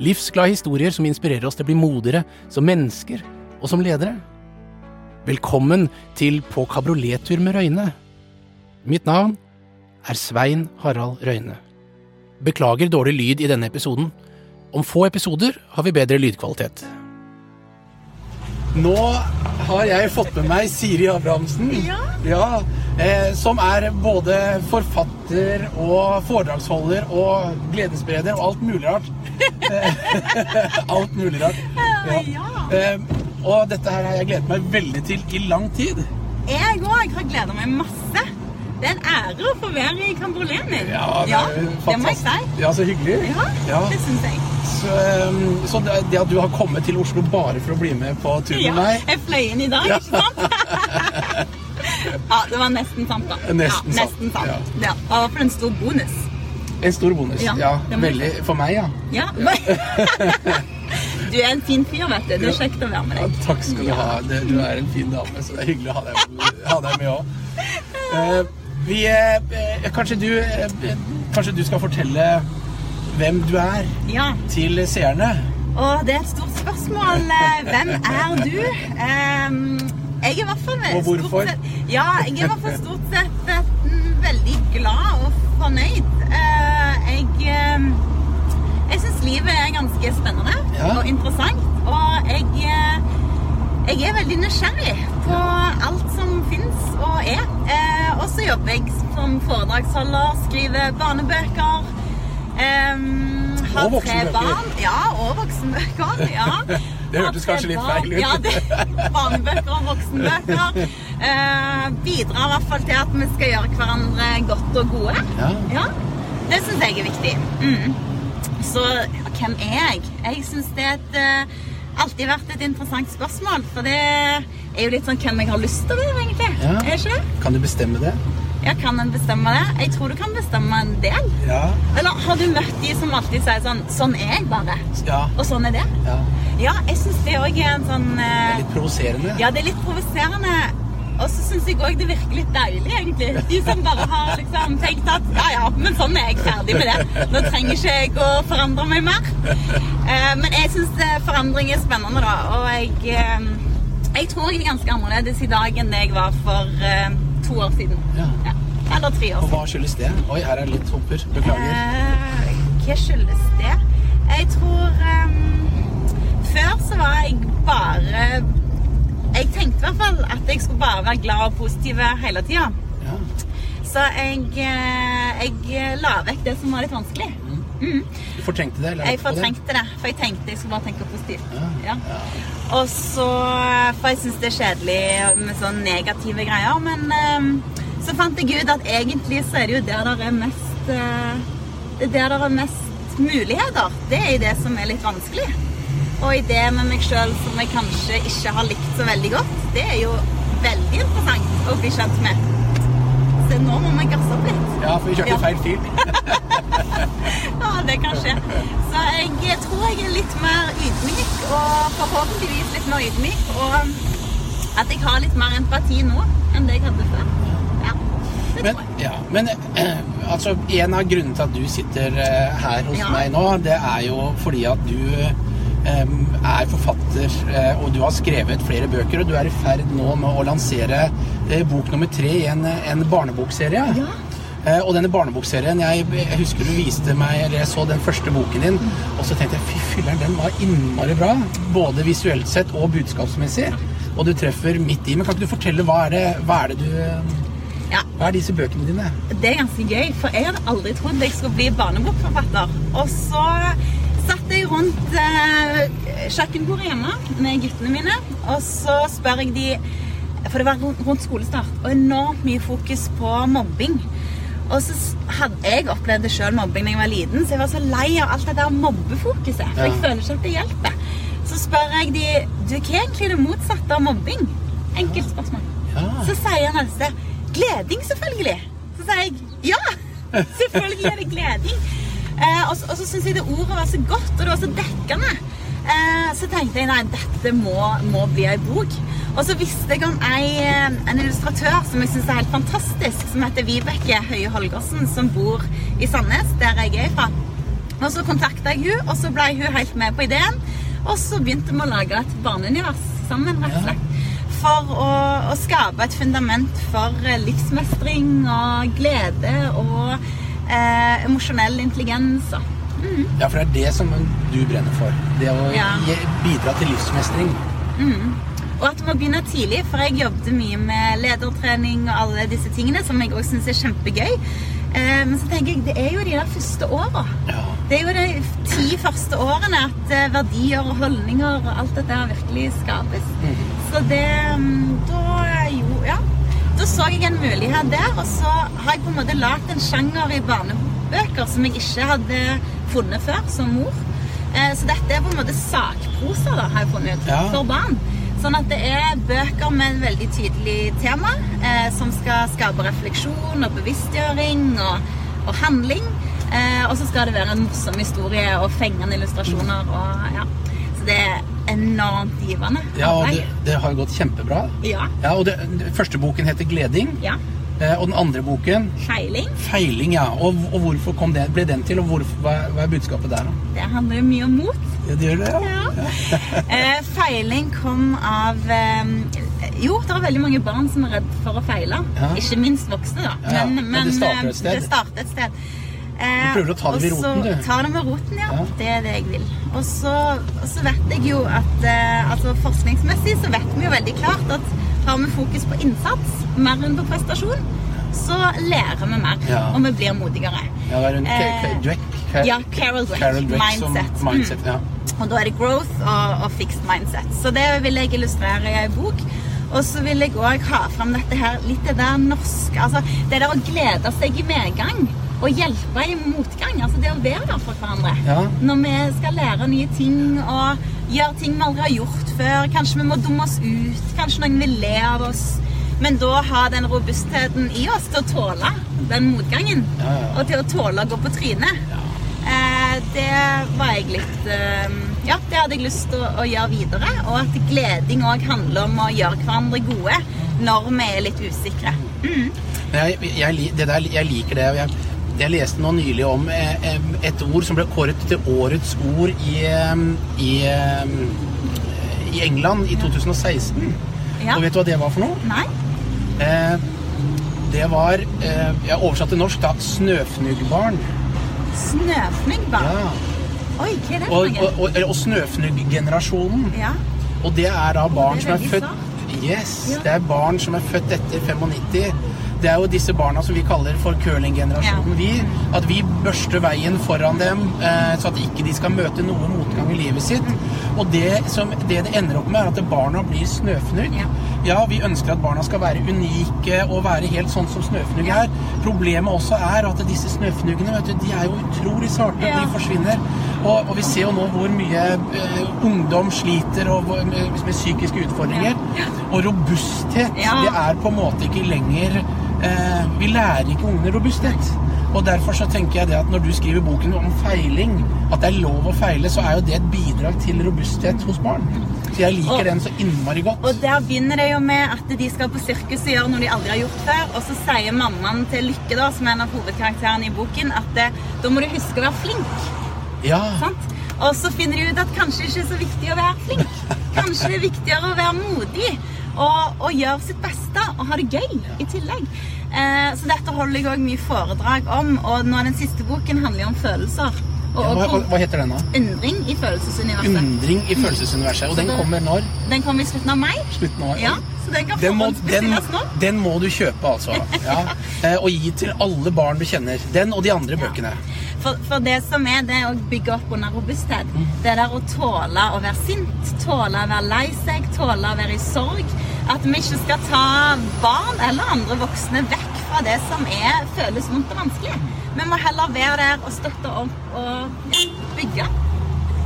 Livsglade historier som inspirerer oss til å bli modigere som mennesker og som ledere. Velkommen til På kabriolettur med Røyne. Mitt navn er Svein Harald Røyne. Beklager dårlig lyd i denne episoden. Om få episoder har vi bedre lydkvalitet. Nå har jeg fått med meg Siri Abrahamsen. Ja. eh, som er både forfatter og foredragsholder og gledesspreder og alt mulig rart. Eh, alt mulig rart. Ja. Eh, og dette her har jeg gledet meg veldig til i lang tid. Jeg òg har gleda meg masse. Det er en ære å få være i kabrioleten Ja, det ja, det må jeg si. Ja, så hyggelig. Ja, Ja. det syns jeg. Så, um, så det, at du har kommet til Oslo bare for å bli med på tur med Ja, meg jeg fløy inn i dag, Ja. ikke sant? ja, det var nesten sant, da. Nesten ja, nesten sant. ja. Ja. Og for en stor bonus. En stor bonus. Ja, Ja, veldig For meg, ja. Ja. du er en fin fyr, vet du. Det er kjekt å være med ja deg. takk skal du ha. Du er en fin dame, så det er hyggelig å ha deg, ha deg med òg. vi eh, Kanskje du eh, Kanskje du skal fortelle hvem du er Ja. til seerne? Og det er et stort spørsmål. Eh, Hvem er du? Ehm, jeg er i hvert fall Og hvorfor? Stort sett, ja, jeg er i hvert fall stort sett eh, veldig glad og fornøyd. Eh, jeg eh, jeg syns livet er ganske spennende Ja. og interessant. Og jeg, eh, jeg er veldig nysgjerrig på alt som fins og er. Eh, og så jobber jeg som foredragsholder, skriver barnebøker. Um, har Og tre barn. Ja, og voksenbøker. Ja. Det hørtes kanskje litt feil ut. Ja, det, barnebøker og voksenbøker. Eh, bidrar i hvert fall til at vi skal gjøre hverandre godt og gode. Ja. Det syns jeg er viktig. Mm. Så hvem er jeg? Jeg syns det er et, eh, alltid vært et interessant spørsmål. For det er jo litt sånn hvem jeg har lyst til å være, egentlig. Ja. Er ikke det? Kan du bestemme det? Ja, kan en bestemme det? Jeg tror du kan bestemme en del. Ja. Eller har du møtt de som alltid sier sånn Sånn er jeg bare. Ja. Og sånn er det. ja. Ja, jeg syns det òg er en sånn Det eh, er litt provoserende. Ja, det er litt provoserende. Og så syns jeg òg det virker litt deilig, egentlig. De som bare har liksom tenkt at ja, ja, men sånn er jeg ferdig med det. Nå trenger ikke jeg å forandre meg mer. Eh, men jeg syns forandring er spennende, da. Og jeg, eh, jeg tror jeg er ganske annerledes i dag enn det jeg var for eh, to år siden. Ja. Eller tre år siden. Og hva skyldes det? Oi, her er det litt humper. Beklager. Eh, hva skyldes det? Jeg tror Før så var jeg bare Jeg tenkte i hvert fall at jeg skulle bare være glad og positiv hele tida. Ja. Så jeg, eh, jeg la vekk det som var litt vanskelig. Mm. Du fortrengte det? Eller Jeg det? fortrengte det, for jeg tenkte jeg skulle bare tenke positivt. Ja. Ja. Og så For jeg syns det er kjedelig med sånne negative greier. Men um, så fant jeg ut at egentlig så er det jo der det er mest uh, Det er der det er mest muligheter. Det er det som er litt vanskelig. Og i det med meg sjøl som jeg kanskje ikke har likt så veldig godt, det er jo veldig interessant å bli kjent med. Så nå må vi gasse opp litt. Ja, for vi kjørte Ja. feil fil. Ja, det kan skje. Så jeg tror jeg er litt mer ydmyk, og forhåpentligvis litt mer ydmyk. Og at jeg har litt mer empati nå enn det jeg hadde før. Ja, det Men, tror jeg. ja, men altså, en av grunnene til at du sitter eh, her hos Ja. meg nå, det er jo fordi at du eh, er forfatter, eh, og du har skrevet flere bøker, og du er i ferd nå med å lansere eh, bok nummer tre i en, en barnebokserie. Ja. Eh, og denne barnebokserien, jeg, jeg husker du viste meg, eller jeg så den første boken din, og så tenkte jeg, fy filler'n, den var innmari bra, både visuelt sett og budskapsmessig, og du treffer midt i, men kan ikke du fortelle, hva er det, hva er det du, Ja, hva er disse bøkene dine? det er ganske gøy, for jeg hadde aldri trodd jeg skulle bli barnebokforfatter. Og så satt jeg rundt eh, kjøkkenbordet hjemme med guttene mine, og så spør jeg de For det var rundt skolestart, og enormt mye fokus på mobbing. Og så hadde jeg opplevd det sjøl mobbing da jeg var liten, så jeg var så lei av alt det der mobbefokuset. For jeg føler ikke at det hjelper. Så spør jeg de du, hva er egentlig det motsatte av mobbing. Enkelt spørsmål. Ja. Så sier han altså gleding, selvfølgelig. Så sier jeg ja, selvfølgelig er det gleding. Eh, og, og så syns jeg det ordet var så godt, og det var så dekkende. Eh, så tenkte jeg nei, dette må, må bli ei bok. Og så visste jeg om ei, eh, en illustratør som jeg syns er helt fantastisk, som heter Vibeke Høie Holgersen, som bor i Sandnes, der jeg er fra. Og så kontakta jeg hun, og så ble hun helt med på ideen. Og så begynte vi å lage et barneunivers sammen, rett og slett. For å, å skape et fundament for eh, livsmestring og glede og eh, emosjonell intelligens. Mm. ja, for det er det som du brenner for. Det å Ja. bidra til livsmestring. Og at du må begynne tidlig, for jeg jobbet mye med ledertrening og alle disse tingene, som jeg også syns er kjempegøy. Eh, men så tenker jeg, det er jo de der første åra. Ja. Det er jo de ti første årene at eh, verdier og holdninger og alt dette virkelig skapes. Så det mm, Da jo, ja. Da så jeg en mulighet der, og så har jeg på en måte lagd en sjanger i barnebøker som jeg ikke hadde funnet før som mor. Eh, Så dette er på en måte sakprosa, da, har jeg funnet ut, Ja. for barn. Sånn at det er bøker med et veldig tydelig tema, eh, som skal skape refleksjon og bevisstgjøring og, og handling. Eh, og så skal det være en morsom historie og fengende illustrasjoner. Og, ja. Så det er enormt givende. Ja, og det, det har gått kjempebra. Ja. Ja, og det, den første boken heter 'Gleding', ja. eh, og den andre boken Feiling. 'Feiling'. ja. Og, og hvorfor kom det, ble den til, og hvorfor, hva, hva er budskapet der? da? Det handler jo mye om mot. Ja, det gjør det, ja. Ja. Eh, feiling kom av eh, Jo, det er veldig mange barn som er redd for å feile. Ja. Ikke minst voksne, da. Ja. Men det starter eh, et sted. Sted. Eh, Du prøver å ta det med roten, du. Ta det med roten, ja. Ja. Det er det jeg vil. Og så, vet jeg jo at eh, altså Forskningsmessig så vet vi jo veldig klart at har vi fokus på innsats mer enn på prestasjon, så lærer vi mer. Ja. Og vi blir modigere. Ja, det er en Eh, Dweck, ja, Carol Dweck. Carol Dweck Mindset. Som mindset Mm. ja. Og da er det growth og, og fixed mindset. Så det vil jeg illustrere i ei bok. Og så vil jeg òg ha fram dette her litt det der norske Altså det der å glede seg i medgang. Og hjelpe i motgang. Altså det å være der for hverandre. Ja. Når vi skal lære nye ting og gjøre ting vi aldri har gjort før. Kanskje vi må dumme oss ut. Kanskje noen vil le av oss. Men da ha den robustheten i oss til å tåle den motgangen. Ja, ja. Og til å tåle å gå på trynet. Eh, det var jeg litt eh, Ja, det hadde jeg lyst til å, å gjøre videre. Og at gleding òg handler om å gjøre hverandre gode når vi er litt usikre. Mm. Jeg, jeg, det der, jeg liker det. Jeg, jeg leste nå nylig om eh, et ord som ble kåret til årets ord i, i, i England i 2016. Ja. Og vet du hva det var for noe? Nei? Eh, det var eh, Jeg oversatte til norsk da 'snøfnuggbarn'. Snøfnuggbarn? Ja. Oi, hva er det for noe? og, og, og snøfnugggenerasjonen. Ja. Og det er da barn er som er født født Yes, Ja. det er barn som er født etter 95. Det er jo disse barna som vi kaller for curlinggenerasjonen. Vi, at vi børster veien foran dem, eh, så at ikke de skal møte noe motgang i livet sitt. Og det, som, det det ender opp med, er at barna blir snøfnugg. Ja. Ja, vi ønsker at barna skal være unike og være helt sånn som snøfnugg er. Problemet også er at disse snøfnuggene, vet du, de er jo utrolig sarte. De forsvinner. Og, og vi ser jo nå hvor mye eh, ungdom sliter og, med, med psykiske utfordringer. Og robusthet, det er på en måte ikke lenger eh, Vi lærer ikke ungene robusthet. Og derfor så tenker jeg det at når du skriver boken om feiling, at det er lov å feile, så er jo det et bidrag til robusthet hos barn. Så jeg liker Og- den så innmari godt. Og der begynner det jo med at de skal på sirkus og gjøre noe de aldri har gjort før. Og så sier mammaen til Lykke, da, som er en av hovedkarakterene i boken, at eh, da må du huske å være flink. Ja. Sant? Og så finner de ut at kanskje det ikke er så viktig å være flink. Kanskje det er viktigere å være modig og, og gjøre sitt beste og ha det gøy i tillegg. Eh, så dette holder jeg òg mye foredrag om, og nå den siste boken handler jo om følelser. Og, Ja, hva, hva heter den, da? undring i følelsesuniverset. Undring i følelsesuniverset. Og den det- kommer når? Den kommer i slutten av mai. Slutten av Ja, så den kan Den må, den, nå. den må du kjøpe, altså. Ja. Eh, Og gi til alle barn du kjenner. Den og de andre bøkene. For, for det som er det å bygge opp under robusthet, Mm. det der å tåle å være sint, tåle å være lei seg, tåle å være i sorg. At vi ikke skal ta barn eller andre voksne vekk fra det som er, føles vondt og vanskelig. Vi må heller være der og støtte opp og bygge.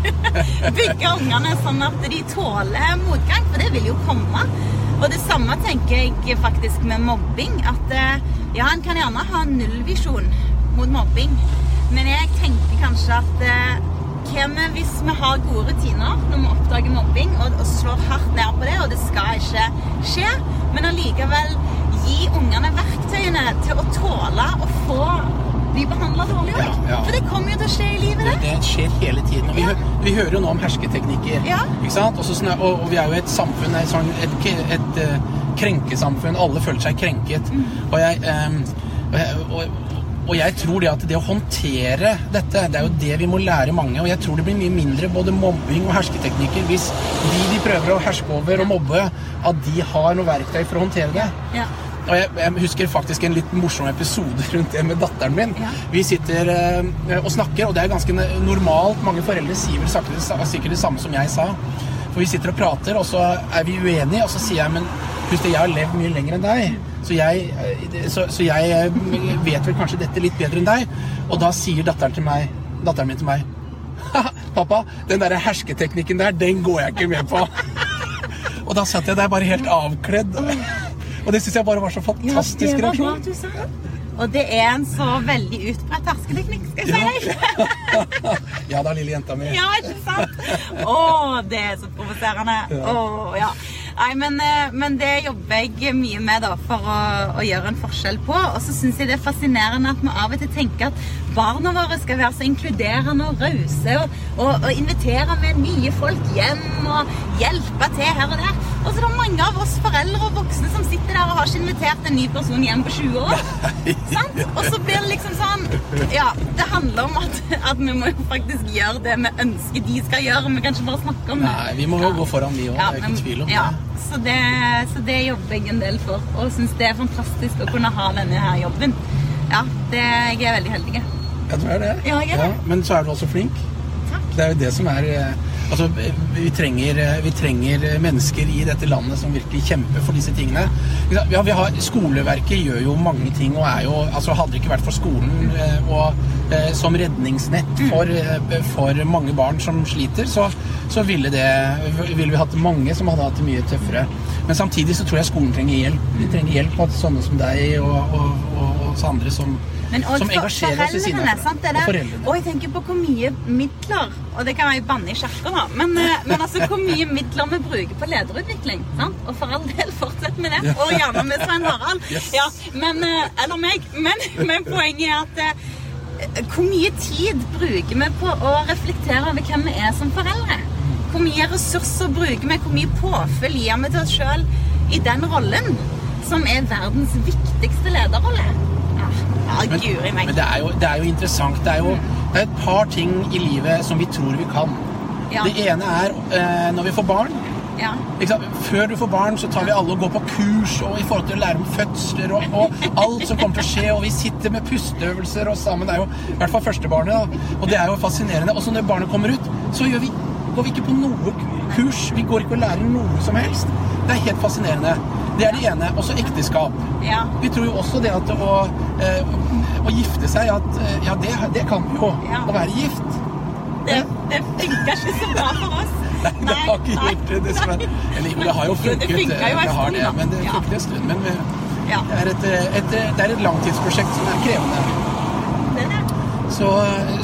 bygge ungene sånn at de tåler motgang, for det vil jo komme. Og det samme tenker jeg faktisk med mobbing. At eh, ja, en kan gjerne ha nullvisjon mot mobbing, men jeg tenker kanskje at hva hvis vi har gode rutiner når vi oppdager mobbing, og, og slår hardt ned på det, og det skal ikke skje, men allikevel gi ungene verktøyene til å tåle å få bli behandla dårlig òg. Ja, ja. For det kommer jo til å skje i livet, Det, det. det skjer hele tiden. Og vi, Ja. hø- vi hører jo nå om hersketeknikker. Ja. Ikke sant? Og, så og, og vi er jo et samfunn, et, et, et, et eh, krenkesamfunn. Alle føler seg krenket. Mm. Og, jeg, um, og, og, og jeg tror det at det å håndtere dette, det er jo det vi må lære mange. Og jeg tror det blir mye mindre både mobbing og hersketeknikker hvis de de prøver å herske over og mobbe, at de har noe verktøy for å håndtere det. Ja. Og jeg, jeg husker faktisk en litt morsom episode rundt det med datteren min. Ja. Vi sitter eh, og snakker, og det er ganske normalt. Mange foreldre sier vel sikkert det samme som jeg sa. For vi sitter og prater, og så er vi uenige, og så sier jeg men husk jeg har levd mye lenger enn deg. Så jeg, eh, så, så jeg eh, vet vel kanskje dette litt bedre enn deg. Og da sier datteren, meg, datteren min til meg Pappa, den der hersketeknikken der, den går jeg ikke med på. og da satt jeg der bare helt avkledd. Og det syns jeg bare var så fantastisk bra reaksjon. Og det er en så veldig utbredt hersketeknikk, skal jeg si deg. Ja da, lille jenta mi. Ja, ikke sant? Å, det er så provoserende. Å, ja. Nei, men, eh, men det jobber jeg mye med da, for å, å gjøre en forskjell på. Og så syns jeg det er fascinerende at vi av og til tenker at barna våre skal være så inkluderende og rause og, og, og invitere med nye folk hjem og hjelpe til her og der. Og så er det mange av oss foreldre og voksne som sitter der og har ikke invitert en ny person hjem på 20 år. Sant? Og så blir det liksom sånn Ja, det handler om at, at vi må jo faktisk gjøre det vi ønsker de skal gjøre. Vi kan ikke bare snakke om det. Nei, vi må jo gå foran, vi òg. Ja, det er ikke tvil om ja, det. så det. Så det jobber jeg en del for, og syns det er fantastisk å kunne ha denne her jobben. Ja, det, jeg er veldig heldig. Jeg tror det er det. Ja, jeg er det. men så er du også flink. Takk. Det er jo det som er eh, Altså, vi trenger, eh, vi trenger mennesker i dette landet som virkelig kjemper for disse tingene. Ja, vi har, skoleverket gjør jo mange ting og er jo altså Hadde det ikke vært for skolen eh, og eh, som redningsnett Mm. for, eh, for mange barn som sliter, så, så ville, det, ville vi hatt mange som hadde hatt det mye tøffere. Men samtidig så tror jeg skolen trenger hjelp. Vi trenger hjelp av sånne som deg og, og, og, og andre som, som engasjerer oss i sine foreldre. Og jeg tenker på hvor mye midler Og det kan være banne i kirka, da. Men, eh, men altså hvor mye midler vi bruker på lederutvikling. Sant? Og for all del, fortsett med det. Og gjerne med Svein Harald. Yes. Ja, men, eh, eller meg. Men, men poenget er at eh, hvor mye tid bruker vi på å reflektere over hvem vi er som foreldre? Hvor mye ressurser bruker vi? Hvor mye påfyll gir vi til oss sjøl i den rollen? Som er verdens viktigste lederrolle. Men, men det, er jo, det er jo interessant. Det er jo det er et par ting i livet som vi tror vi kan. Ja. Det ene er eh, når vi får barn. Ja. Før du får barn, så tar vi alle og går på kurs og i forhold til å lære om fødsler og, og alt som kommer til å skje. Og vi sitter med pusteøvelser og sammen. Det er jo i hvert fall førstebarnet. Da. Og det er jo fascinerende. Og så når barnet kommer ut, så gjør vi, går vi ikke på noe kurs. Vi går ikke og lærer noe som helst. Det er helt fascinerende. Det er det ene. Også ekteskap. ja. Vi tror jo også det at å, eh, å gifte seg, at eh, ja, det, det kan vi jo. Ja. Å være gift. Det, det funka ikke så bra for oss. Nei, det har ikke gjort det, dessverre. Eller jo, det har jo Jo, det funket. funket jo det har det, men det Ja. funket en stund. Men eh, Ja, det er et, eh, et, eh, det er et langtidsprosjekt som er krevende. Så,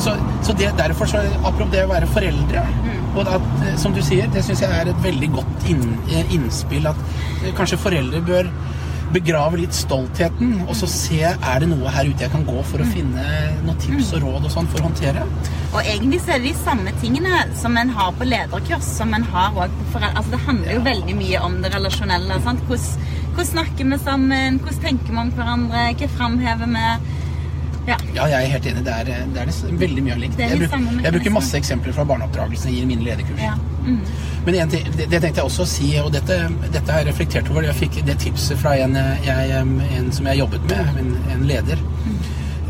så, så det, derfor, så, apropos det å være foreldre. Og at, eh, som du sier, det syns jeg er et veldig godt inn, eh, innspill. At eh, kanskje foreldre bør begrave litt stoltheten, og så se er det noe her ute jeg kan gå for å Mm. finne noen tips og råd og sånn for å håndtere. Og egentlig så er det de samme tingene som en har på lederkurs, som en har også på foreldre. Altså det handler jo veldig mye om det relasjonelle. sant? Hvordan, hvordan snakker vi sammen? Hvordan tenker vi om hverandre? Hva framhever vi? Ja. Ja, jeg er helt enig. Det er, det er det veldig mye likt. Jeg, bruk, jeg bruker masse eksempler fra barneoppdragelsen i mine lederkurs. ja. Mm. Men en det, det tenkte jeg også å si, og dette, dette har jeg reflektert over. Jeg fikk det tipset fra en, jeg, en som jeg jobbet med, en, en leder.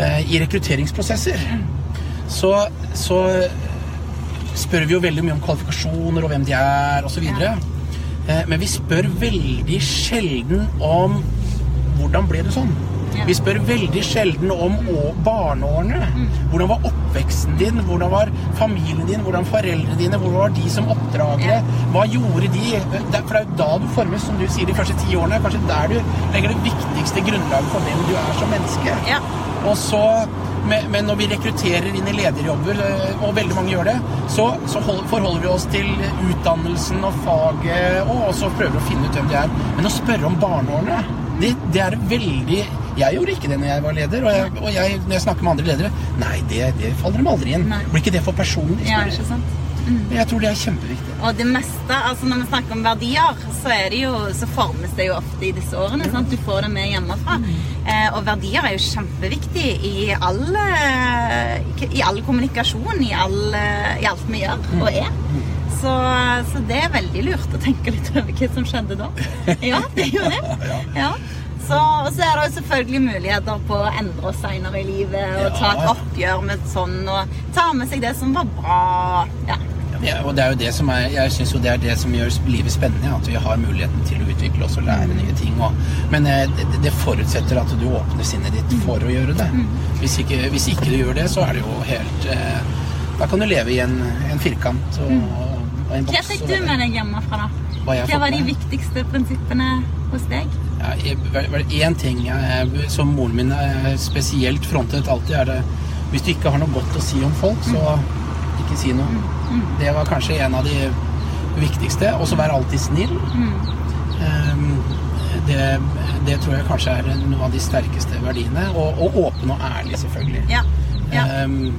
Eh, I rekrutteringsprosesser så, så spør vi jo veldig mye om kvalifikasjoner og hvem de er, osv. Ja. Eh, men vi spør veldig sjelden om hvordan ble det sånn? Vi spør veldig sjelden om barneårene. Hvordan var oppveksten din? Hvordan var familien din? Hvordan foreldrene dine? Hvordan var de som oppdragere? Hva gjorde de? Det For det er jo da du formes, som du sier, de første ti årene. Kanskje der du legger det viktigste grunnlaget for hvem du er som menneske. Ja. Og så, men, når vi rekrutterer inn i lederjobber, eh, og veldig mange gjør det, så, så hold, forholder vi oss til utdannelsen og faget, og også prøver å finne ut hvem de er. Men å spørre om barneårene, det, det er veldig Jeg gjorde ikke det når jeg var leder, og, jeg, og jeg, når jeg snakker med andre ledere Nei, det, det faller dem aldri inn. Nei. Blir ikke det for personlig? ja, ikke sant? Jeg tror det er kjempeviktig. Og det meste, altså når vi snakker om verdier, så, det jo, så formes det jo ofte i disse årene. Sant? Du får det med hjemmefra. Eh, og verdier er jo kjempeviktig i all, eh, i all kommunikasjon, i, all, eh, i alt vi gjør og er. Så, så det er veldig lurt å tenke litt over hva som skjedde da. Ja, det er jo det. Ja. Så, og så er det jo selvfølgelig muligheter på å endre oss senere i livet og ta et oppgjør med sånn og ta med seg det som var bra. Ja. Ja, og det er jo det som er, jeg syns jo det er det som gjør livet spennende, at vi har muligheten til å utvikle oss og lære nye ting. Og, men eh, det, det forutsetter at du åpner sinnet ditt for å gjøre det. Hvis, ikke, hvis ikke du gjør det, så er det jo helt eh, Da kan du leve i en, en firkant og, og en boks. Hva fikk du med deg hjemmefra, da? Hva Hva var de viktigste prinsippene hos deg? Ja, Én ting jeg, som moren min eh, spesielt frontet alltid, er det Hvis du ikke har noe godt å si om folk, så ikke si noe. Det var kanskje en av de viktigste. Og så være alltid snill. Ehm, det, det tror jeg kanskje er noe av de sterkeste verdiene. Og, og åpen og ærlig, selvfølgelig. Ja. ja. Ehm,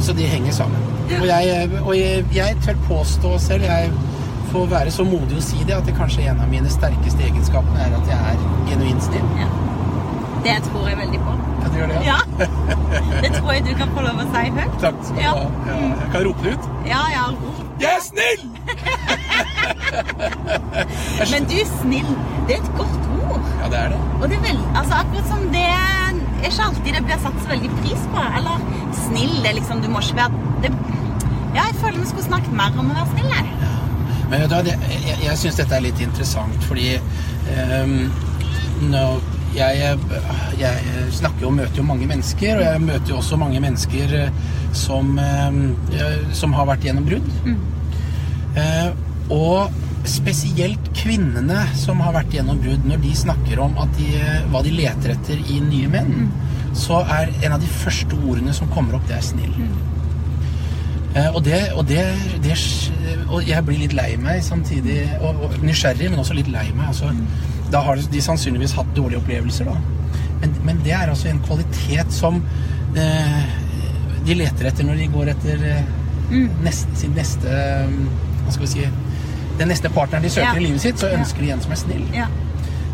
så de henger sammen. Og jeg, og jeg, jeg tør påstå selv, jeg får være så modig å si det, at det kanskje er en av mine sterkeste egenskapene er at jeg er genuint snill. ja. Det tror jeg veldig på. Ja, du gjør det? Ja. Det tror jeg du kan få lov å si høyt. Takk skal du Ja. ha. Ja, jeg kan rope det ut. Ja, ja. Jeg er snill! Men du, snill, det er et godt ord. Ja, det er det. Og det er vel, altså akkurat som det er ikke alltid det blir satt så veldig pris på. Eller snill, det er liksom, du må ikke være det, Ja, jeg føler vi skulle snakket mer om å være snill. Men vet du hva, jeg, jeg syns dette er litt interessant, fordi um, nå- jeg, jeg snakker og møter jo mange mennesker, og jeg møter jo også mange mennesker eh, som, ehm, eh, som har vært gjennom brudd. Eh, og spesielt kvinnene som har vært gjennom brudd, når de snakker om de, hva de leter etter i nye menn, så er en av de første ordene som kommer opp, det er snill. Eh, og det, og det, det Og jeg blir litt lei meg samtidig. Og, og nysgjerrig, men også litt lei meg. Altså, da har de sannsynligvis hatt dårlige opplevelser, da. Men, men det er altså en kvalitet som eh, de leter etter når de går etter eh, nest, sin neste eh, Hva skal vi si Den neste partneren de søker Ja. i livet sitt, så ønsker de en som er snill. Ja.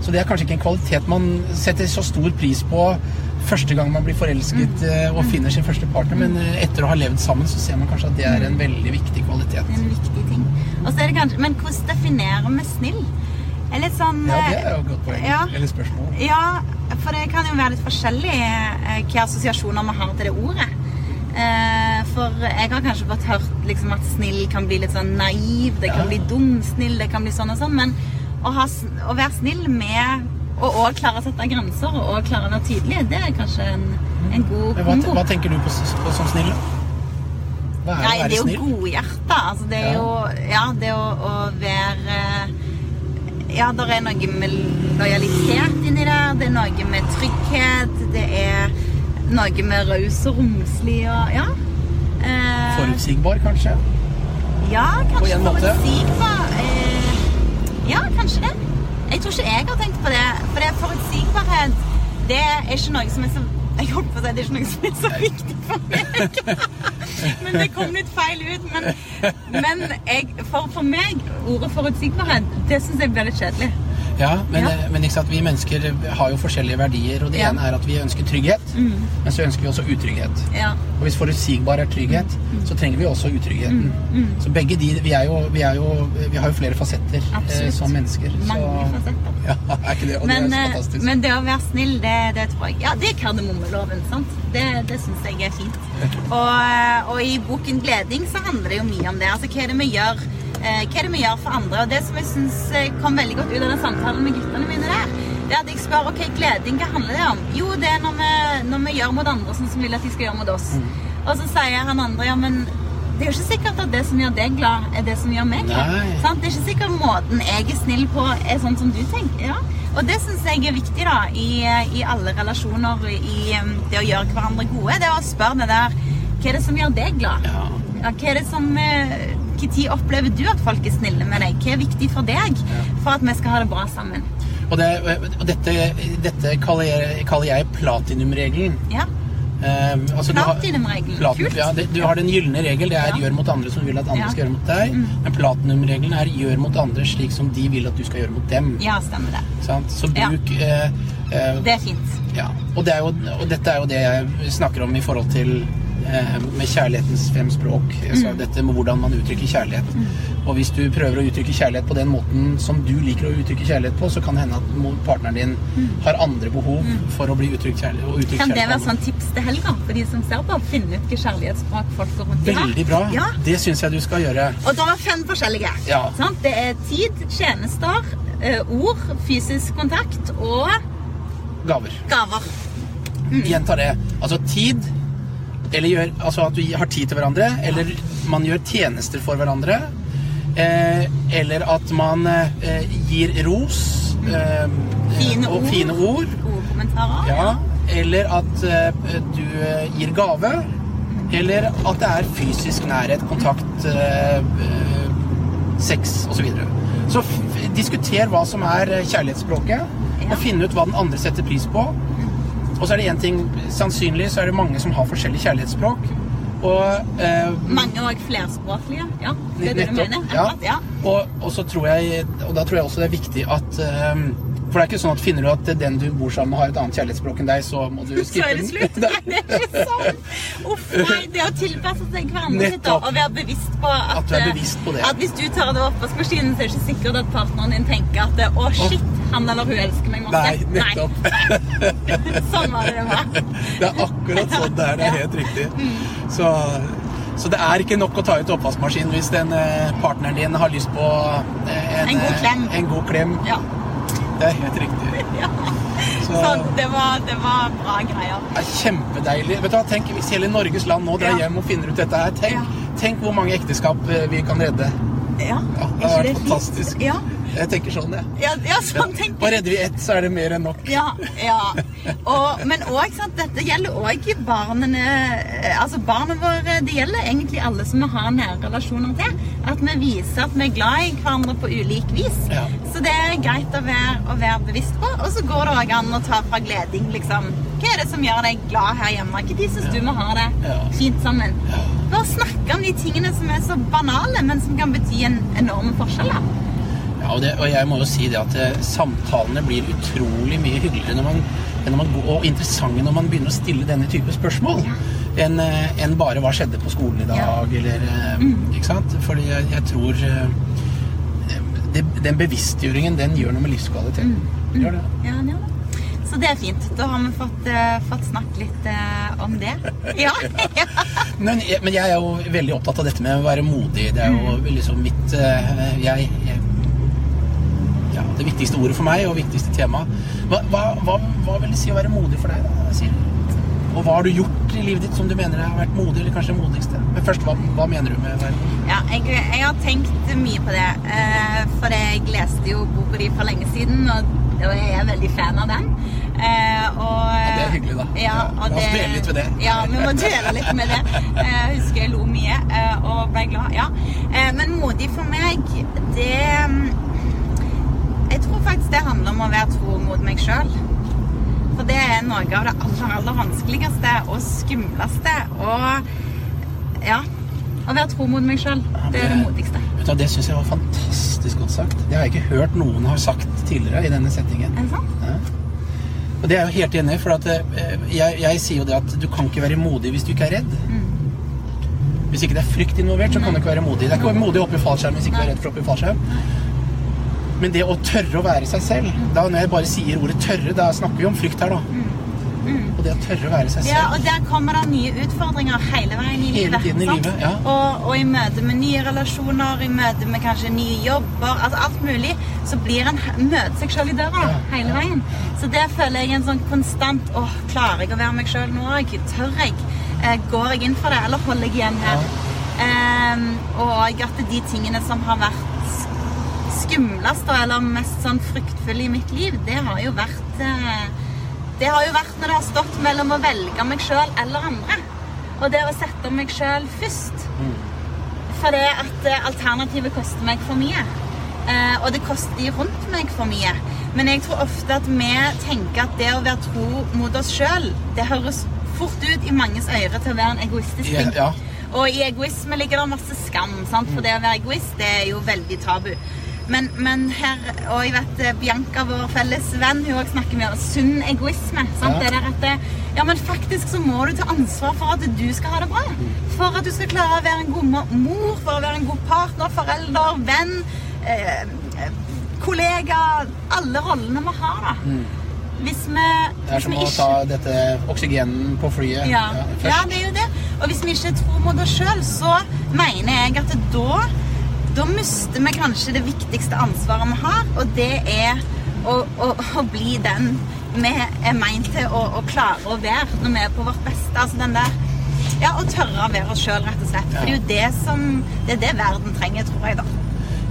Så det er kanskje ikke en kvalitet man setter så stor pris på første gang man blir forelsket mm. og finner sin første partner, men eh, etter å ha levd sammen, så ser man kanskje at det er en veldig viktig kvalitet. En viktig ting. Og så er det kanskje, Men hvordan definerer vi snill? Er litt sånn Ja, det er jo et godt poeng. Ja. Eller spørsmål. Ja, for det kan jo være litt forskjellig eh, hvilke assosiasjoner vi har til det ordet. Eh, For jeg har kanskje fått hørt liksom, at snill kan bli litt sånn naiv, det kan Ja. bli dumsnill, det kan bli sånn og sånn. Men å, ha, å være snill med å òg klare å sette grenser og også klare å være tydelig, det er kanskje en, en god Men hva, hva tenker du på, på som snill? Hva er Nei, å det er jo godhjerta. Altså, det er Ja. jo Ja, det å, å være Ja, det er noe med lojalitet inni der. Det er noe med trygghet. Det er noe med raus og romslig og Ja. Eh, Forutsigbar, kanskje? ja, kanskje forutsigbar. Eh, ja, kanskje det. Jeg tror ikke jeg har tenkt på det. For det er forutsigbarhet Det er ikke noe som er så jeg holdt på å si det er ikke noe som er så viktig for meg. men det kom litt feil ut. Men, men jeg, for, for meg, ordet forutsigbarhet, det syns jeg blir litt kjedelig. Ja, men, Ja. eh, men vi mennesker har jo forskjellige verdier, og det Ja. ene er at vi ønsker trygghet, men så ønsker vi også utrygghet. Ja. Og hvis forutsigbar er trygghet, så trenger vi også utryggheten. Så begge de, vi, er jo, vi, er jo, vi har jo flere fasetter eh, som mennesker. Mange så, fasetter. Ja, er ikke det? Og Men, det er eh, så fantastisk. men det å være snill, det, det tror jeg Ja, det er kardemommeloven, sant? Det, det syns jeg er fint. Og, eh, og i boken 'Gleding' så handler det jo mye om det. Altså hva er det vi gjør hva er det vi gjør for andre? Og det som jeg syns kom veldig godt ut av den samtalen med guttene mine der, Det er at jeg spør ok, gleding, hva handler det om? Jo, det er når vi, når vi gjør mot andre sånn som vi vil at de skal gjøre mot oss. Mm. Og så sier han andre ja, men det er jo ikke sikkert at det som gjør deg glad, er det som gjør meg glad. Sant? Det er ikke sikkert måten jeg er snill på, er sånn som du tenker. Ja. Og det syns jeg er viktig da, i, i alle relasjoner, i um, det å gjøre hverandre gode. Det er å spørre det der Hva er det som gjør deg glad? Ja. Ja, hva er det som Når opplever du at folk er snille med deg? Hva er viktig for deg for at vi skal ha det bra sammen? Og, det, og dette, dette kaller, jeg, kaller platinumregelen. Ja. Um, altså Platinumregelen. Platin- Kult. Ja, det, du har den gylne regel, det er Ja. gjør mot andre som vil at andre Ja. Mm. skal gjøre mot deg. Men platinumregelen er gjør mot andre slik som de vil at du skal gjøre mot dem. ja, stemmer det. Sant? Så Ja. uh, eh, eh, Det er fint. Ja. Og, det er jo, og dette er jo det jeg snakker om i forhold til eh, med kjærlighetens fem språk. Altså Mm. dette med hvordan man uttrykker kjærlighet. Og hvis du prøver å uttrykke kjærlighet på den måten som du liker å uttrykke kjærlighet på, så kan det hende at partneren din har andre behov for å bli uttrykt kjærlighet. Mm. Kan det være sånn tips til helga for de som ser på? Finne ut hva kjærlighetsspråk folk går rundt i har? Veldig bra. Ja. Det syns jeg du skal gjøre. Og det er fem forskjellige. Ja. Det er tid, tjenester, eh, ord, fysisk kontakt og Gaver. gaver. Gjentar det. Altså tid eller gjør, altså at vi har tid til hverandre, eller man gjør tjenester for hverandre. Eh, eller at man eh, gir ros. Eh, Fine og ord. fine ord. Gode kommentarer. Ja. Eller at eh, du eh, gir gave. Eller at det er fysisk nærhet, kontakt, eh, eh, sex osv. Så, videre. så diskuter hva som er kjærlighetsspråket, og finne ut hva den andre setter pris på. Og så er det én ting Sannsynlig så er det mange som har forskjellig kjærlighetsspråk. Og eh, Mange òg flerspråklige. Ja, det er det du Nettopp, mener? ja. Ja. Og, og så tror jeg Og da tror jeg også det er viktig at eh, For det er ikke sånn at finner du at den du bor sammen med har et annet kjærlighetsspråk enn deg, så må du Så er det slutt. Nei, det er ikke sånn. Uff, nei, det å tilpasse seg hverandre Nettopp. og være bevisst på at, At du er bevisst på det. at hvis du tar det oppvaskmaskinen, så er det ikke sikkert at partneren din tenker at å, shit, han eller hun elsker meg masse. Nei, nettopp. Sånn var det det var. Det er akkurat sånn det er. Det er helt riktig. Mm. Så, så det er ikke nok å ta ut oppvaskmaskinen hvis den eh, partneren din har lyst på en, En god klem. En god klem. Ja. Det er helt riktig. ja. Så Sånn, det var, det var bra greier. det er kjempedeilig. Vet du hva, tenk Hvis hele Norges land nå drar Ja. hjem og finner ut dette her, tenk, tenk hvor mange ekteskap eh, vi kan redde. Ja, Ja, det er vært fantastisk. Ja, Jeg tenker sånn, jeg. ja, ja sånn tenker jeg. redder vi ett, så er det mer enn nok. Ja, ja. Og, men òg, dette gjelder òg barnene eh, Altså barna våre Det gjelder egentlig alle som vi har nære relasjoner til. At vi viser at vi er glad i hverandre på ulik vis. Ja. Så det er greit å være, å være bevisst på. Og så går det òg an å ta fra gleding, liksom. Hva er det som gjør deg glad her hjemme? Når syns du vi har det Ja. fint sammen? Ja. Bare snakke om de tingene som er så banale, men som kan bety en enorm forskjell. da. Ja, og, det, og jeg må jo si det at eh, samtalene blir utrolig mye hyggeligere når man, når man og interessante når man begynner å stille denne type spørsmål, enn en bare 'hva skjedde på skolen i dag', Ja. eller mm. Ikke sant? Fordi jeg, jeg tror eh, det, Den bevisstgjøringen, den gjør noe med livskvaliteten. Mm. Gjør det. Ja, gjør det. Så det er fint. Da har vi fått, uh, fått snakket litt uh, om det. Ja. ja. Men, men jeg er jo veldig opptatt av dette med å være modig. Det er jo liksom mitt uh, jeg, ja, Det viktigste ordet for meg, og viktigste tema. Hva, hva, hva, hva vil det si å være modig for deg, da? Siri? Og hva har du gjort i livet ditt som du mener har vært modig, eller kanskje det modigste? Men først, hva, mener du med det? ja jeg, jeg har tenkt mye på det. eh, for jeg leste jo boka di for lenge siden, og, og jeg er veldig fan av den. Eh, og, Ja, det er hyggelig, da. Ja, la oss dvele litt ved det. Ja, vi må dvele litt med det. Eh, Jeg husker jeg lo mye eh, og ble glad. Ja. Eh, men modig for meg, det faktisk det handler om å være tro mot meg sjøl. For det er noe av det aller, aller vanskeligste og skumleste. Og ja Å være tro mot meg sjøl, det er det modigste. Vet du, Det syns jeg var fantastisk godt sagt. Det har jeg ikke hørt noen har sagt tidligere i denne settingen. Er det sant? Ja. Og det er jeg jo helt enig i, for at eh, jeg, jeg sier jo det at du kan ikke være modig hvis du ikke er redd. Mm. Hvis ikke det er frykt involvert, så kan du ikke være modig. Det er ikke modig å hoppe i fallskjerm hvis ikke du er redd for å hoppe i fallskjerm. Men det å tørre å være seg selv da Når jeg bare sier ordet 'tørre', da snakker vi om frykt her, da. Og det å tørre å være seg selv. Ja, og der kommer det nye utfordringer hele veien i Hele livet. tiden i livet, ja. og, og i møte med nye relasjoner, i møte med kanskje nye jobber, altså alt mulig, så blir en møter seg sjøl i døra Ja, hele veien. Så det føler jeg en sånn konstant åh, klarer jeg å være meg sjøl nå? Tør jeg? Eh, går jeg inn for det, eller holder jeg igjen her? Eh, og at de tingene som har vært skumlest da, eller mest sånn fryktfulle i mitt liv, det har jo vært eh, Det har jo vært når det har stått mellom å velge meg sjøl eller andre. Og det å sette meg sjøl først. For det at eh, alternativet koster meg for mye. Eh, og det koster de rundt meg for mye. Men jeg tror ofte at vi tenker at det å være tro mot oss sjøl, det høres fort ut i manges ører til å være en egoistisk Ja, ja. Og i egoisme ligger det masse skam, sant? for det å være egoist det er jo veldig tabu. Men, men her, og jeg vet eh, Bianca, vår felles venn, hun også snakker mye om sunn egoisme. Sant? Ja. Det der at det, ja, men faktisk så må du ta ansvar for at du skal ha det bra. For at du skal klare å være en god mor, for å være en god partner, forelder, venn, eh, eh, kollega. Alle rollene vi har, da. Hvis vi, Det er som å ikke ta dette oksygenen på flyet ja. ja, ja, det er jo det. Og hvis vi ikke tror mot oss sjøl, så mener jeg at da, da mister vi kanskje det viktigste ansvaret vi har, og det er å, å, å bli den vi er meint til å, å klare å være når vi er på vårt beste. Altså den der Ja, å tørre å være oss sjøl, rett og slett. For det er jo det som Det er det verden trenger, tror jeg, da.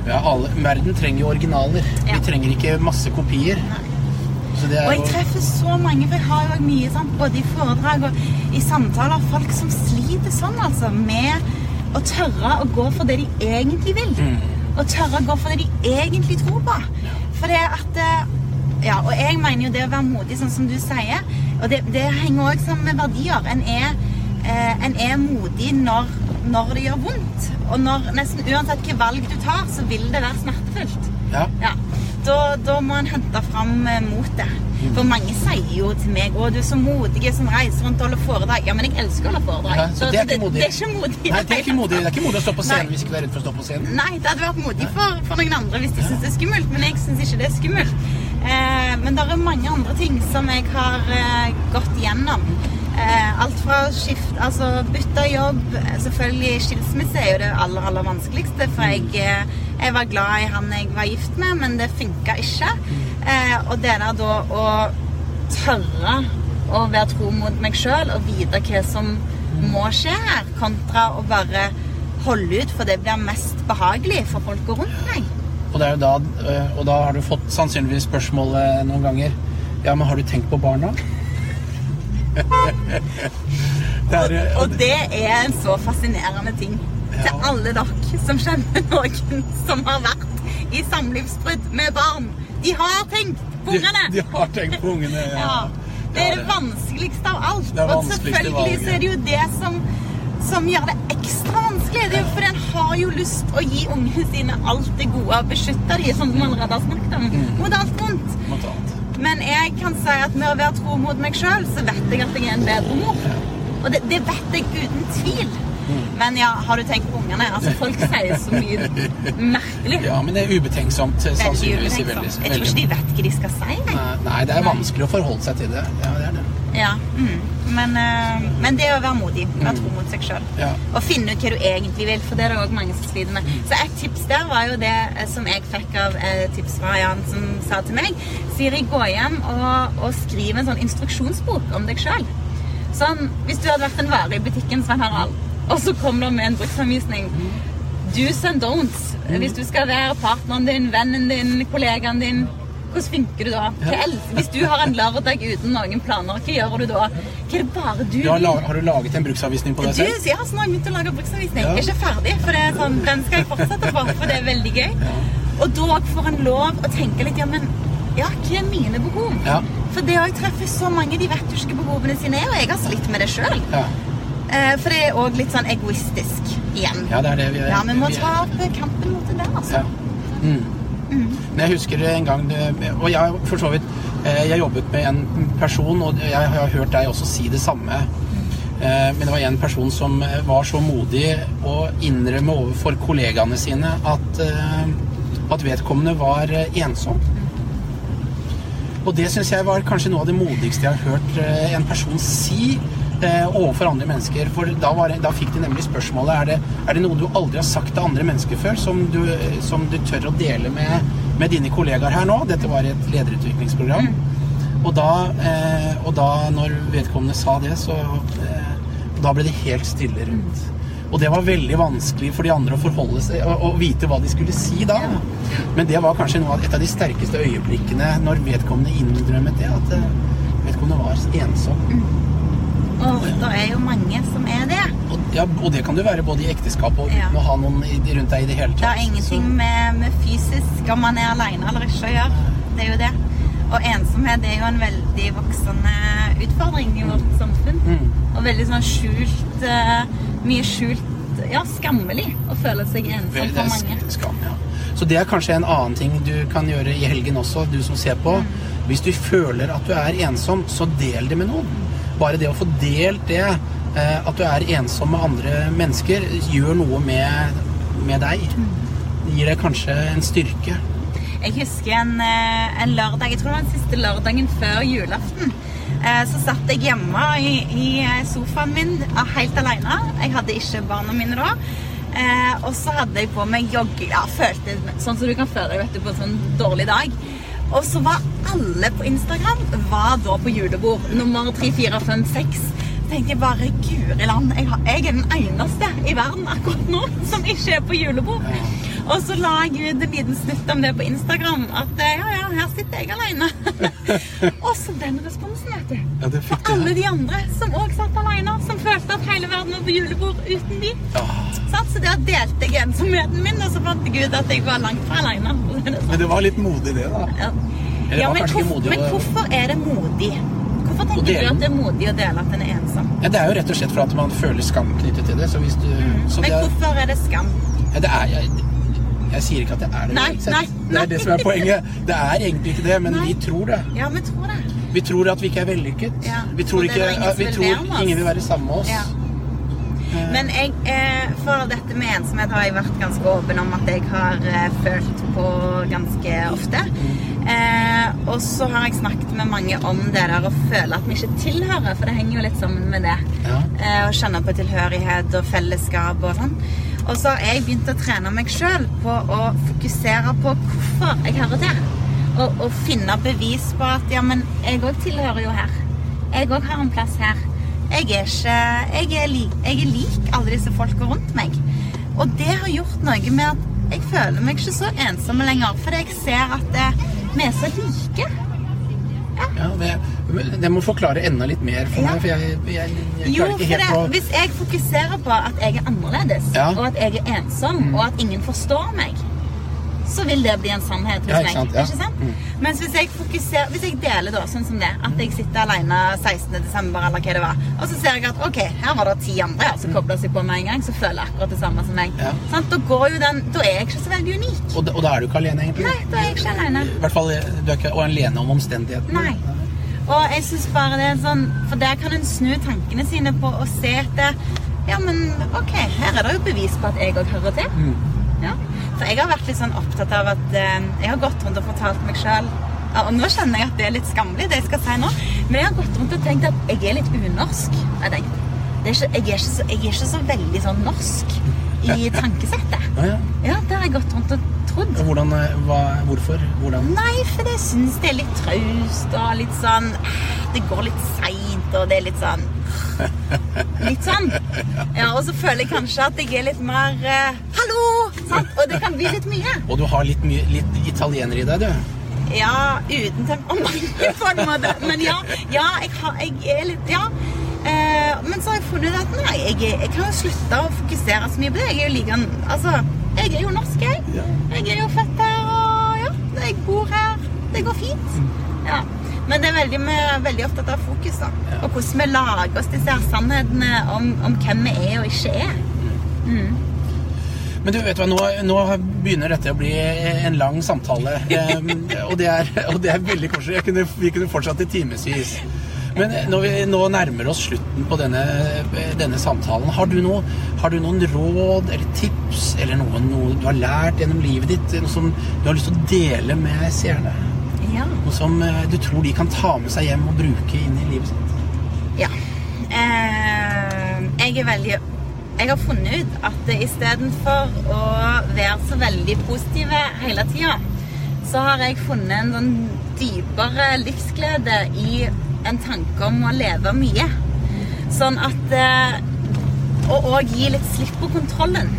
Ja, alle, verden trenger jo originaler. Ja. Vi trenger ikke masse kopier. Så det Og jeg treffer så mange, for jeg har jo mye sant, både i foredrag og i samtaler, folk som sliter sånn, altså, med å tørre å gå for det de egentlig vil. Og tørre å gå for det de egentlig tror på. For det at eh, Ja, og jeg mener jo det å være modig, sånn som du sier, og det, det henger også sammen med verdier. En er, eh, en er modig når, når det gjør vondt. Og når nesten uansett hvilke valg du tar, så vil det være smertefullt. ja. Ja, da, da må en hente fram mot motet. For mange sier jo til meg å, du er så modig som reiser rundt og holder foredrag. Ja, men jeg elsker å holde foredrag. Ja, så det er ikke modig. Det, er ikke modig. Nei, det er ikke modig Det er ikke modig å stå på scenen Nei. hvis ikke du er redd for å stå på scenen. Nei, det hadde vært modig for, for noen andre hvis de syns det er skummelt, men jeg syns ikke det er skummelt. Eh, men det er mange andre ting som jeg har eh, gått igjennom. Eh, alt fra å altså bytte jobb Selvfølgelig, skilsmisse er jo det aller, aller vanskeligste, for jeg, eh, jeg var glad i han jeg var gift med, men det funka ikke. Eh, og det der da å tørre å være tro mot meg sjøl og vite hva som må skje her, kontra å bare holde ut, for det blir mest behagelig for folk rundt meg. Og, da, og da har du fått sannsynligvis spørsmålet noen ganger Ja, men har du tenkt på barna? øh, Og det er en så fascinerende ting til alle dere som kjenner noen som har vært i samlivsbrudd med barn. De har tenkt på ungene! de har tenkt på ungene. Ja. Ja. Det er det vanskeligste av alt. Det Og selvfølgelig så er det jo det som, som gjør det ekstra vanskelig. Det er jo fordi en har jo lyst å gi ungene sine alt det gode og beskytte dem, som man allerede har snakket om, Mm. mot alt vondt. Men jeg kan si at med å være tro mot meg sjøl, så vet jeg at jeg er en bedre mor. Og det, det vet jeg uten tvil. Men ja, har du tenkt på ungene? Altså, folk sier så mye merkelig. Ja, men det er ubetenksomt sannsynligvis. i veldig, ubetenksomt. Jeg tror ikke de vet hva de skal si. Nei, Nei, det er vanskelig å forholde seg til det. Ja, det er det. Ja, mm. Men, eh, men det å være modig, være tro mot seg sjøl. Ja. Og finne ut hva du egentlig vil, for det er det òg mange som sliter med. Så et tips der var jo det eh, som jeg fikk av eh, tips fra Jan, som sa til meg Siri, gå hjem og, og skriv en sånn instruksjonsbok om deg sjøl. Sånn, hvis du hadde vært en vare i butikken, Svein Harald, og så kom du med en bruksanvisning Do's and don'ts. Hvis du skal være partneren din, vennen din, kollegaen din hvordan funker du da? Hva else? Hvis du har en lørdag uten noen planer, hva gjør du da? Hva er det bare du Du har, laget, har du laget en bruksanvisning på deg selv? Du, jeg har snart begynt å lage bruksanvisning. Ja. Jeg er ikke ferdig, for det er sånn, den skal jeg fortsette på, for det er veldig gøy. Og da får en lov å tenke litt, ja, men ja, hva er mine behov? Ja. For det jeg treffer så mange, de vet jo ikke behovene sine er, og jeg har slitt med det sjøl. Ja. For det er òg litt sånn egoistisk igjen. ja, det er det vi er. Ja, vi må ta opp kampen mot det der, altså. Ja. Mm. Men jeg husker en gang Og jeg for så vidt eh, Jeg jobbet med en person, og jeg har hørt deg også si det samme. Eh, Men det var en person som eh, var så modig å innrømme overfor kollegaene sine at, at vedkommende var ensom. Og det syns jeg var kanskje noe av det modigste jeg har hørt en person si eh, overfor andre mennesker. For da, var, det- da fikk de nemlig spørsmålet er det, er det noe du aldri har sagt til andre mennesker før, som du, som du tør å dele med, med dine kollegaer her nå. Dette var et lederutviklingsprogram. Og, da, eh, og da, når vedkommende sa det, så eh, Da ble det helt stille rundt. Og det var veldig vanskelig for de andre å forholde seg og, vite hva de skulle si da. Men det var kanskje av, et av de sterkeste øyeblikkene når vedkommende innrømmet det. At eh, vedkommende var ensom. Og det er jo mange som er det. Og, ja, og det kan du være både i ekteskap og uten Ja. å ha noen rundt deg i det hele tatt. Det har ingenting med, med fysisk om man er alene eller ikke å gjøre. Det er jo det. Og ensomhet er jo en veldig voksende utfordring i vårt samfunn. Mm. Og veldig sånn skjult eh, Mye skjult Ja, skammelig å føle seg ensom for mange. skam, ja. Så det er kanskje en annen ting du kan gjøre i helgen også, du som ser på. Hvis du føler at du er ensom, så del det med noen. Bare det å få delt det, eh, at du er ensom med andre mennesker, gjør noe med, med deg. Det gir deg kanskje en styrke. Jeg husker en, eh, en lørdag, jeg tror det var den siste lørdagen før julaften. Eh, Så satt jeg hjemme i, i sofaen min helt alene. Jeg hadde ikke barna mine da. Og så hadde jeg på meg jogge... Ja, følte sånn som du kan føle deg på en sånn dårlig dag. Og så var alle på Instagram var da på julebord. Nummer tre, fire, fem, seks. tenkte jeg bare Guri land, jeg, jeg er den eneste i verden akkurat nå som ikke er på julebord. Og så la jeg ut en liten snutt om det på Instagram. At eh, ja, ja, her sitter jeg alene. og så den responsen, vet du. Ja, det fikk For alle de andre som òg satt alene. Som følte at hele verden var på julebord uten de. Oh. Så der delte jeg ensomheten min, og så fant jeg ut at jeg var langt fra alene. Men det var litt modig, det, da. Ja. Eller Ja, men, hvorf- modig men hvorfor er det modig? Hvorfor tenker du at det er modig å dele at en er ensom? Ja, det er jo rett og slett for at man føler skam knyttet til det. Så hvis du, så Men det er, hvorfor er det skam? ja, det er jeg, sier ikke at det er det. Nei, nei, nei, Det er det som er poenget. Det er egentlig ikke det, men vi tror det. Ja, vi tror det. Vi tror at vi ikke er vellykket. Ja, Vi tror, ikke, ingen vi tror ingen vil være sammen med oss. Ja. Men jeg, eh, for dette med ensomhet har jeg vært ganske åpen om at jeg har eh, følt på ganske ofte. Eh, og så har jeg snakket med mange om det der å føle at vi ikke tilhører, for det henger jo litt sammen med det. Ja. Eh, å kjenne på tilhørighet og fellesskap og sånn. Og så har jeg begynt å trene meg sjøl på å fokusere på hvorfor jeg hører til. Og, og finne bevis på at ja, men jeg òg tilhører jo her. Jeg òg har en plass her. Jeg er ikke Jeg er, li, jeg er lik alle disse folka rundt meg. Og det har gjort noe med at jeg føler meg ikke så ensom lenger, fordi jeg ser at eh, vi er så like. Ja, det, det må forklare enda litt mer for meg, for jeg, jeg, jeg klarer ikke det, helt å hvis jeg fokuserer på at jeg er annerledes. Mm. og at jeg er ensom, og at ingen forstår meg, så vil det bli en sannhet hos Ja, ikke meg. sant, ja. Ikke sant? Mm. Mens hvis jeg fokuserer, hvis jeg deler da, sånn som det, at jeg sitter alene 16. desember, eller hva det var, og så ser jeg at ok, her var det ti andre som kobla seg på med en gang, så føler jeg akkurat det samme som meg. Mm. Ja. Sant? Da går jo den, da er jeg ikke så veldig unik. og, og da er du ikke alene, egentlig? Nei, da er jeg ikke alene. I hvert fall, du er ikke alene om omstendighetene. Nei. Og jeg synes bare det er sånn For der kan en snu tankene sine på å se etter Ja, men OK, her er det jo bevis på at jeg òg hører til. Mm. Ja. For jeg har vært litt sånn opptatt av at eh, Jeg har gått rundt og fortalt meg sjøl Og nå kjenner jeg at det er litt skammelig, det jeg skal si nå. Men jeg har gått rundt og tenkt at jeg er litt unorsk. Jeg, er ikke, jeg, er så, jeg er ikke så veldig sånn norsk i tankesettet. Ja, ja. Ja, det har jeg gått rundt og trodd. Hvordan, eh, hva, hvorfor? Hvordan? Nei, for jeg syns det er litt traust og litt sånn Det går litt seint, og det er litt sånn Litt sånn. Ja, Og så føler jeg kanskje at jeg er litt mer uh, Hallo! Sant? Og det kan bli litt mye. Og du har litt, mye, litt italiener i deg, du. Ja, uten temperament, på en måte. Men ja, ja jeg, har, jeg er litt Ja. Eh, men så har jeg funnet at nei, jeg, jeg kan jo slutte å fokusere så mye på det. Jeg er jo like Altså, jeg er jo norsk, jeg. Ja. Jeg er jo født her, og ja, jeg bor her. Det går fint. Ja. Men det er veldig, vi er veldig opptatt av fokus, da. Og hvordan vi lager oss disse her sannhetene om, om hvem vi er og ikke er. Men du vet hva, nå, nå begynner dette å bli en lang samtale. Um, og, det er, og det er veldig koselig. Kunne, vi kunne fortsatt i timevis. Men når vi nå nærmer oss slutten på denne, denne samtalen, har du, noe, har du noen råd eller tips eller noe, noe du har lært gjennom livet ditt? Noe som du har lyst til å dele med seerne? Ja. Noe som eh, du tror de kan ta med seg hjem og bruke inn i livet sitt? Ja. Eh, jeg er veldig Jeg har funnet ut at istedenfor å være så veldig positive hele tida, så har jeg funnet en sånn dypere livsglede i en tanke om å leve mye. Sånn at eh, Og òg gi litt slipp på kontrollen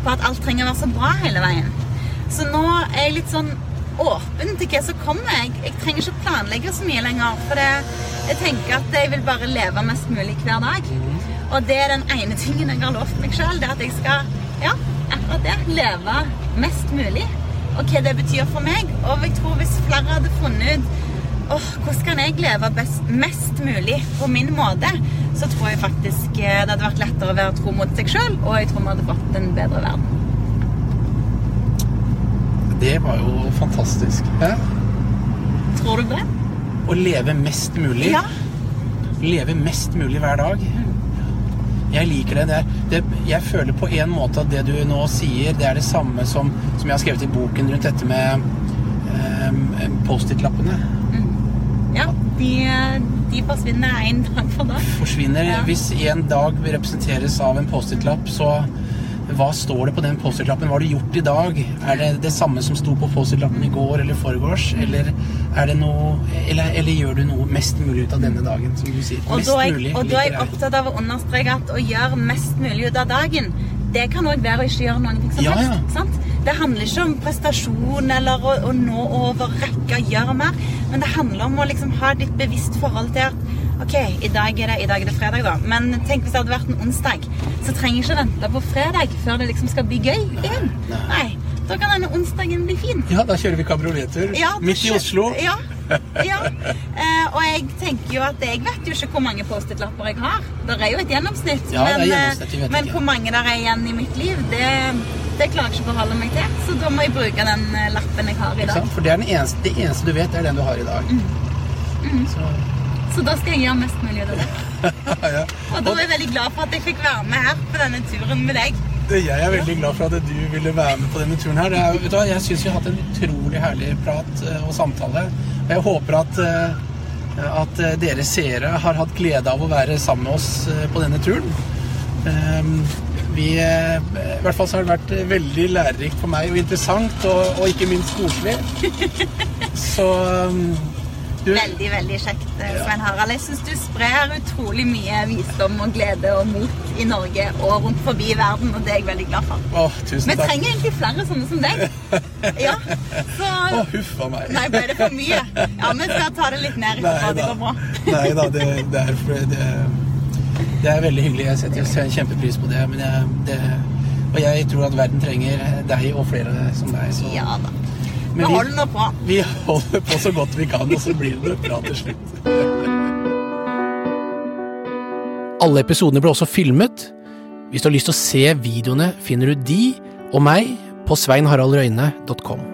på at alt trenger å være så bra hele veien. Så nå er jeg litt sånn åpen til hva som kommer. Jeg, jeg trenger ikke planlegge så mye lenger. For det, jeg tenker at jeg vil bare leve mest mulig hver dag. Og det er den ene tingen jeg har lovt meg sjøl. Det er at jeg skal ja, akkurat det. Leve mest mulig. Og hva det betyr for meg. Og jeg tror hvis flere hadde funnet ut åh, hvordan kan jeg leve best, mest mulig på min måte, så tror jeg faktisk eh, det hadde vært lettere å være tro mot seg sjøl, og jeg tror vi hadde fått en bedre verden. Det var jo fantastisk. Hæ? Tror du det? Å leve mest mulig. Ja. Leve mest mulig hver dag. Jeg liker det. det, det jeg føler på en måte at det du nå sier, det er det samme som, som jeg har skrevet i boken rundt dette med eh, Post-It-lappene. De, de forsvinner én dag for dag. Forsvinner. Ja. Hvis en dag representeres av en Post-It-lapp, så hva står det på den Post-It-lappen? Hva har du gjort i dag? Er det det samme som sto på Post-It-lappen i går eller foregårs? Eller, er det noe, eller, eller gjør du noe mest mulig ut av denne dagen, som du sier? Og Mest da, er mulig og da er jeg. opptatt av å understreke at å gjøre mest mulig ut av dagen, det kan òg være å ikke gjøre noen ting som Ja, helst. Sant? Det handler ikke om prestasjon eller å, å nå over, rekke, gjøre mer. Men det handler om å liksom ha ditt bevisst forhold til at OK, i dag er det, i dag er det fredag, da. Men tenk hvis det hadde vært en onsdag. Så trenger jeg ikke vente på fredag før det liksom skal bli gøy igjen. Nei. Da kan denne onsdagen bli fin. Ja, da kjører vi kabrioletur Ja, midt i Oslo. Ja. ja. Eh, og jeg tenker jo at jeg vet jo ikke hvor mange Post-It-lapper jeg har. Det er jo et gjennomsnitt. Ja, men, eh, gjennomsnitt, men hvor mange der er igjen i mitt liv, det, det klarer jeg ikke å forholde meg til. Så da må jeg bruke den eh, lappen jeg har i dag. For det er den eneste, det eneste du vet, er den du har i dag. Mm. Så, Så da skal jeg gjøre mest mulig av det. ja. Og da er jeg veldig glad for at jeg fikk være med her på denne turen med deg. Jeg er veldig glad for at du ville være med på denne turen her. Er, vet du hva, jeg syns vi har hatt en utrolig herlig prat eh, og samtale. Og jeg håper at, eh, at eh, dere seere har hatt glede av å være sammen med oss på denne turen. Ehm, Vi, I hvert fall så har det vært veldig lærerikt for meg og interessant, og, og ikke minst koselig. Så um, du, Veldig, veldig kjekt, eh, Svein Harald. Jeg syns du sprer utrolig mye visdom og glede og mot i Norge og rundt forbi verden, og det er jeg veldig glad for. Åh, tusen Vi takk. trenger egentlig flere sånne som deg. Ja, så Å, huff a meg. Nei, ble det for mye? Ja, vi skal ta det litt ned etterpå. Det går bra. Nei da, det, det, er, for- det, det er veldig hyggelig. Jeg setter kjempepris på det. Men jeg, det. Og jeg tror at verden trenger deg og flere som deg. Så. Ja da. Men Vi holder nå på. vi holder på så godt vi kan, og så blir det bra til slutt. Alle episodene ble også filmet. Hvis du har lyst til å se videoene, finner du de og meg på sveinharaldrøyne.com.